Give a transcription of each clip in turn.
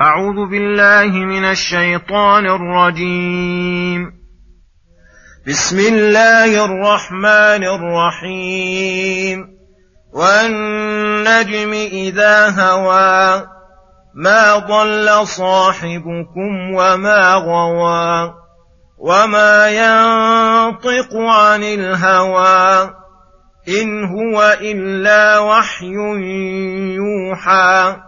أعوذ بالله من الشيطان الرجيم. بسم الله الرحمن الرحيم. والنجم إذا هوى ما ضل صاحبكم وما غوى وما ينطق عن الهوى إن هو إلا وحي يوحى.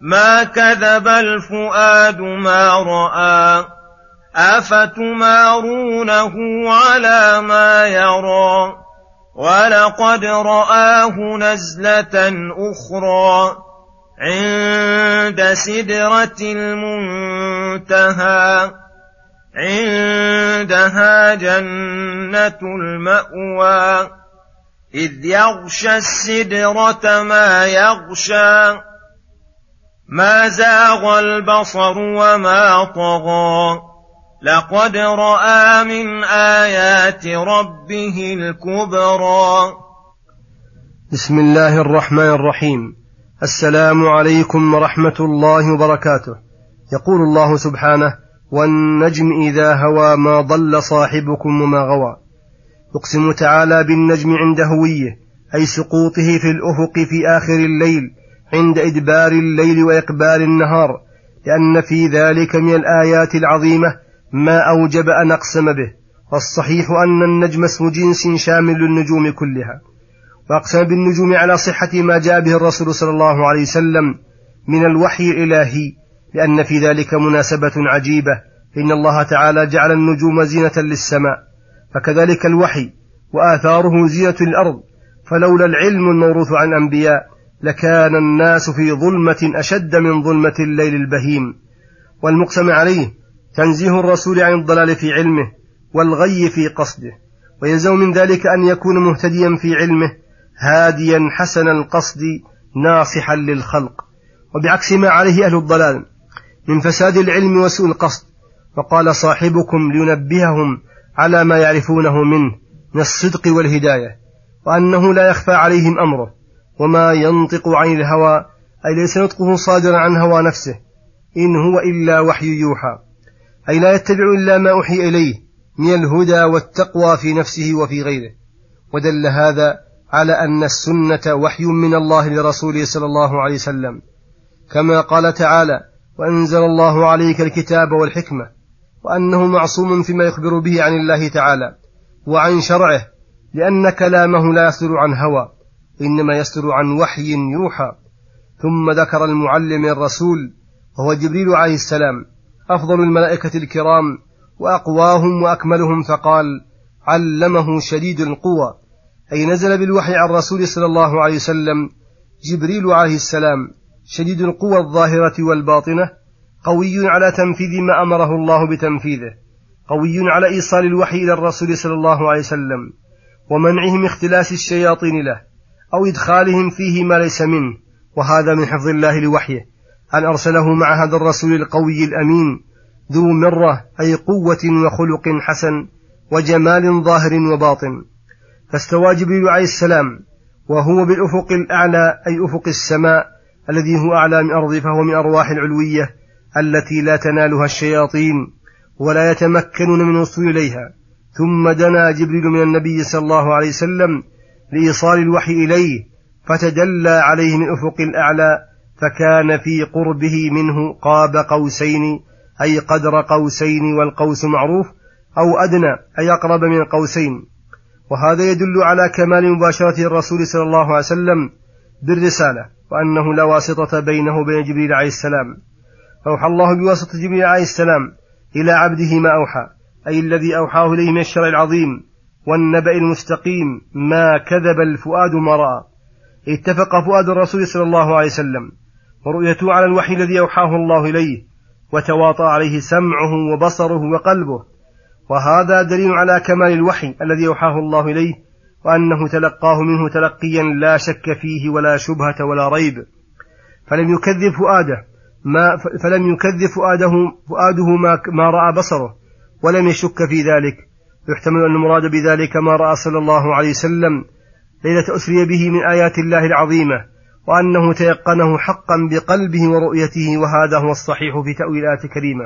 ما كذب الفؤاد ما رأى أفتمارونه على ما يرى؟ ولقد رآه نزلة أخرى عند سدرة المنتهى عندها جنة المأوى إذ يغشى السدرة ما يغشى. ما زاغ البصر وما طغى. لقد رأى من آيات ربه الكبرى. بسم الله الرحمن الرحيم. السلام عليكم ورحمة الله وبركاته. يقول الله سبحانه والنجم إذا هوى ما ضل صاحبكم وما غوى. يقسم تعالى بالنجم عند هويه أي سقوطه في الأفق في آخر الليل عند إدبار الليل وإقبال النهار لأن في ذلك من الآيات العظيمة ما أوجب أن أقسم به والصحيح أن النجم اسم جنس شامل للنجوم كلها. وأقسم بالنجوم على صحة ما جاء به الرسول صلى الله عليه وسلم من الوحي الإلهي لأن في ذلك مناسبة عجيبة إن الله تعالى جعل النجوم زينة للسماء فكذلك الوحي وآثاره زينة للأرض فلولا العلم الموروث عن الأنبياء لكان الناس في ظلمة أشد من ظلمة الليل البهيم. والمقسم عليه تنزيه الرسول عن الضلال في علمه والغي في قصده. ويلزم من ذلك أن يكون مهتديا في علمه هاديا حسن القصد ناصحا للخلق. وبعكس ما عليه أهل الضلال من فساد العلم وسوء القصد. وقال صاحبكم لينبههم على ما يعرفونه منه من الصدق والهداية وأنه لا يخفى عليهم أمره. وما ينطق عن الهوى أي ليس نطقه صادرا عن هوى نفسه إن هو إلا وحي يوحى. أي لا يتبع إلا ما أوحي إليه من الهدى والتقوى في نفسه وفي غيره. ودل هذا على أن السنة وحي من الله لرسوله صلى الله عليه وسلم. كما قال تعالى وأنزل الله عليك الكتاب والحكمة وأنه معصوم فيما يخبر به عن الله تعالى وعن شرعه لأن كلامه لا يصدر عن هوى. إنما يصدر عن وحي يوحى. ثم ذكر المعلم الرسول وهو جبريل عليه السلام أفضل الملائكة الكرام وأقواهم وأكملهم فقال علمه شديد القوى. أي نزل بالوحي عن الرسول صلى الله عليه وسلم جبريل عليه السلام شديد القوى الظاهرة والباطنة قوي على تنفيذ ما أمره الله بتنفيذه قوي على إيصال الوحي إلى الرسول صلى الله عليه وسلم ومنعه من اختلاس الشياطين له. أو إدخالهم فيه ما ليس منه وهذا من حفظ الله لوحيه أن أرسله مع هذا الرسول القوي الأمين ذو مرة أي قوة وخلق حسن وجمال ظاهر وباطن. فاستوى جبريل عليه السلام وهو بالأفق الأعلى أي أفق السماء الذي هو أعلى من أرض فهو من أرواح العلوية التي لا تنالها الشياطين ولا يتمكنون من الوصول إليها. ثم دنا جبريل من النبي صلى الله عليه وسلم لإيصال الوحي إليه فتدلى عليه من أفق الأعلى فكان في قربه منه قاب قوسين أي قدر قوسين والقوس معروف أو أدنى أي أقرب من قوسين. وهذا يدل على كمال مباشرة الرسول صلى الله عليه وسلم بالرسالة وأنه لا واسطة بينه وبين جبريل عليه السلام. فأوحى الله بواسطة جبريل عليه السلام إلى عبده ما أوحى أي الذي أوحاه إليه من الشرع العظيم. والنبأ المستقيم ما كذب الفؤاد ما رأى اتفق فؤاد الرسول صلى الله عليه وسلم ورؤيته على الوحي الذي أوحاه الله إليه وتواطأ عليه سمعه وبصره وقلبه. وهذا دليل على كمال الوحي الذي أوحاه الله إليه وأنه تلقاه منه تلقيا لا شك فيه ولا شبهة ولا ريب. فلم يكذب فؤاده ما فلم يكذب فؤاده فؤاده ما رأى بصره ولم يشك في ذلك. يحتمل أن المراد بذلك ما رأى صلى الله عليه وسلم ليلة أسري به من آيات الله العظيمة وأنه تيقنه حقا بقلبه ورؤيته وهذا هو الصحيح في تأويل الآية الكريمة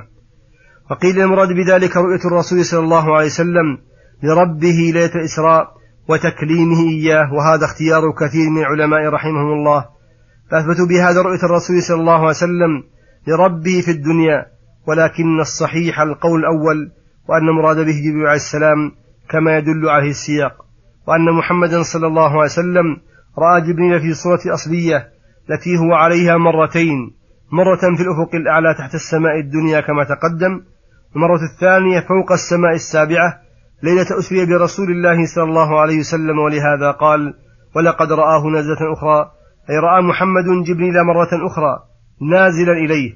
وقيل المراد بذلك رؤية الرسول صلى الله عليه وسلم لربه ليلة الإسراء وتكليمه إياه وهذا اختيار كثير من العلماء رحمهم الله. فأثبتوا بهذا رؤية الرسول صلى الله عليه وسلم لربه في الدنيا ولكن الصحيح القول الأول وأن مراد به جبريل عليه السلام كما يدل عليه السياق. وأن محمدا صلى الله عليه وسلم رأى جبريل في صورة أصلية التي هو عليها مرتين. مرة في الأفق الأعلى تحت السماء الدنيا كما تقدم المرة الثانية فوق السماء السابعة ليلة أسري برسول الله صلى الله عليه وسلم ولهذا قال ولقد رآه نزلة أخرى. أي رأى محمد جبريل مرة أخرى نازلا إليه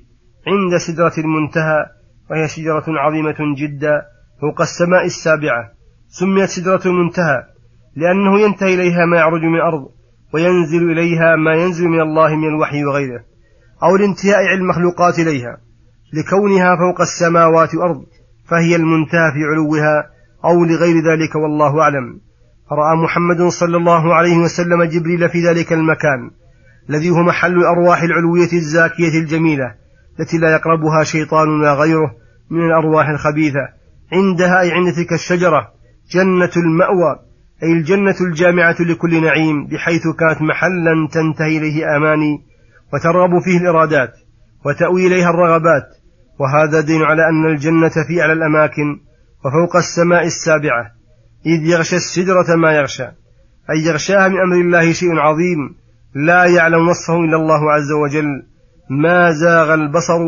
عند سدرة المنتهى. وهي شجرة عظيمة جدا فوق السماء السابعة. سميت سدرة المنتهى لأنه ينتهي إليها ما يعرج من الأرض وينزل إليها ما ينزل من الله من الوحي وغيره أو لانتهاء علم المخلوقات إليها لكونها فوق السماوات والأرض فهي المنتهى في علوها أو لغير ذلك والله أعلم. فرأى محمد صلى الله عليه وسلم جبريل في ذلك المكان الذي هو محل الأرواح العلوية الزاكية الجميلة. التي لا يقربها شيطان ولا غيره من الأرواح الخبيثة. عندها أي عند تلك الشجرة جنة المأوى أي الجنة الجامعة لكل نعيم بحيث كانت محلا تنتهي إليه آماني وترغب فيه الإرادات وتأوي إليها الرغبات. وهذا دين على أن الجنة في أعلى الأماكن وفوق السماء السابعة. إذ يغشى السدرة ما يغشى. أي يغشاها من أمر الله شيء عظيم لا يعلم وصفه إلا الله عز وجل. ما زاغ البصر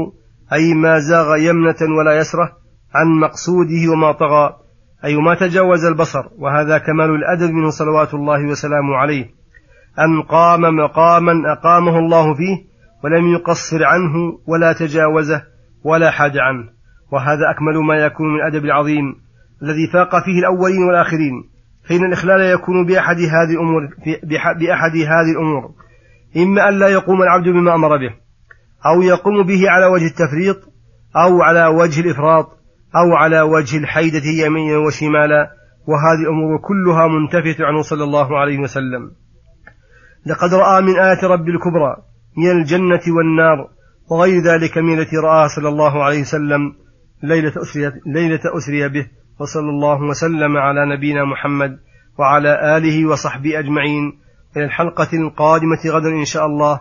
أي ما زاغ يمنة ولا يسرة عن مقصوده وما طغى أي ما تجاوز البصر وهذا كمال الأدب منه صلوات الله وسلامه عليه. أن قام مقاما أقامه الله فيه ولم يقصر عنه ولا تجاوزه ولا حاد عنه. وهذا أكمل ما يكون من الأدب العظيم الذي فاق فيه الأولين والآخرين فإن الإخلال يكون بأحد هذه الأمور بأحد هذه الأمور. إما أن لا يقوم العبد بما أمر به. أو يقوم به على وجه التفريط أو على وجه الإفراط أو على وجه الحيدة يمينا وشمالا. وهذه الأمور كلها منتفية عنه صلى الله عليه وسلم. لقد رأى من آيات رب الكبرى من الجنة والنار وغير ذلك من التي رآها صلى الله عليه وسلم ليلة أسري, ليلة أسري به وصلى الله وسلم على نبينا محمد وعلى آله وصحبه أجمعين. إلى الحلقة القادمة غدا إن شاء الله.